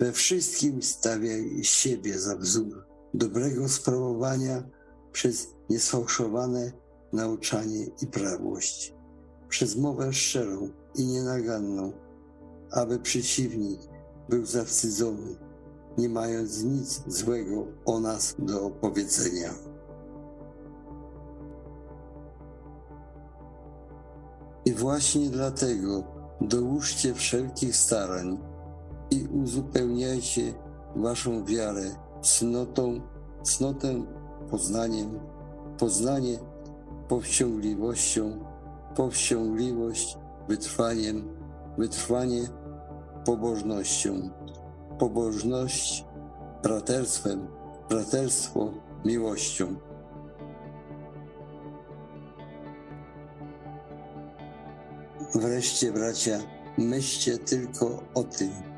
We wszystkim stawiaj siebie za wzór dobrego sprawowania przez niesfałszowane nauczanie i prawość, przez mowę szczerą i nienaganną, aby przeciwnik był zawstydzony, nie mając nic złego o nas do opowiedzenia. I właśnie dlatego dołóżcie wszelkich starań i uzupełniajcie waszą wiarę cnotą, cnotę poznaniem, poznanie powściągliwością, powściągliwość wytrwaniem, wytrwanie pobożnością, pobożność braterstwem, braterstwo miłością. Wreszcie, bracia, myślcie tylko o tym,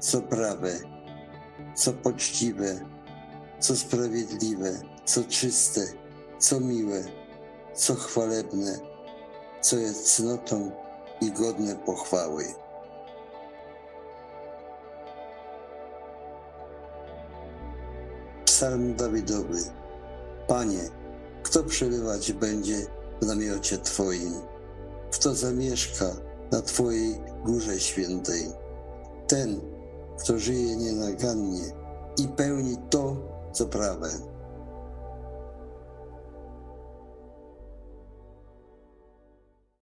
co prawe, co poczciwe, co sprawiedliwe, co czyste, co miłe, co chwalebne, co jest cnotą i godne pochwały. Psalm Dawidowy. Panie, kto przebywać będzie w namiocie Twoim? Kto zamieszka na Twojej górze świętej? Ten, kto żyje nienagannie i pełni to, co prawe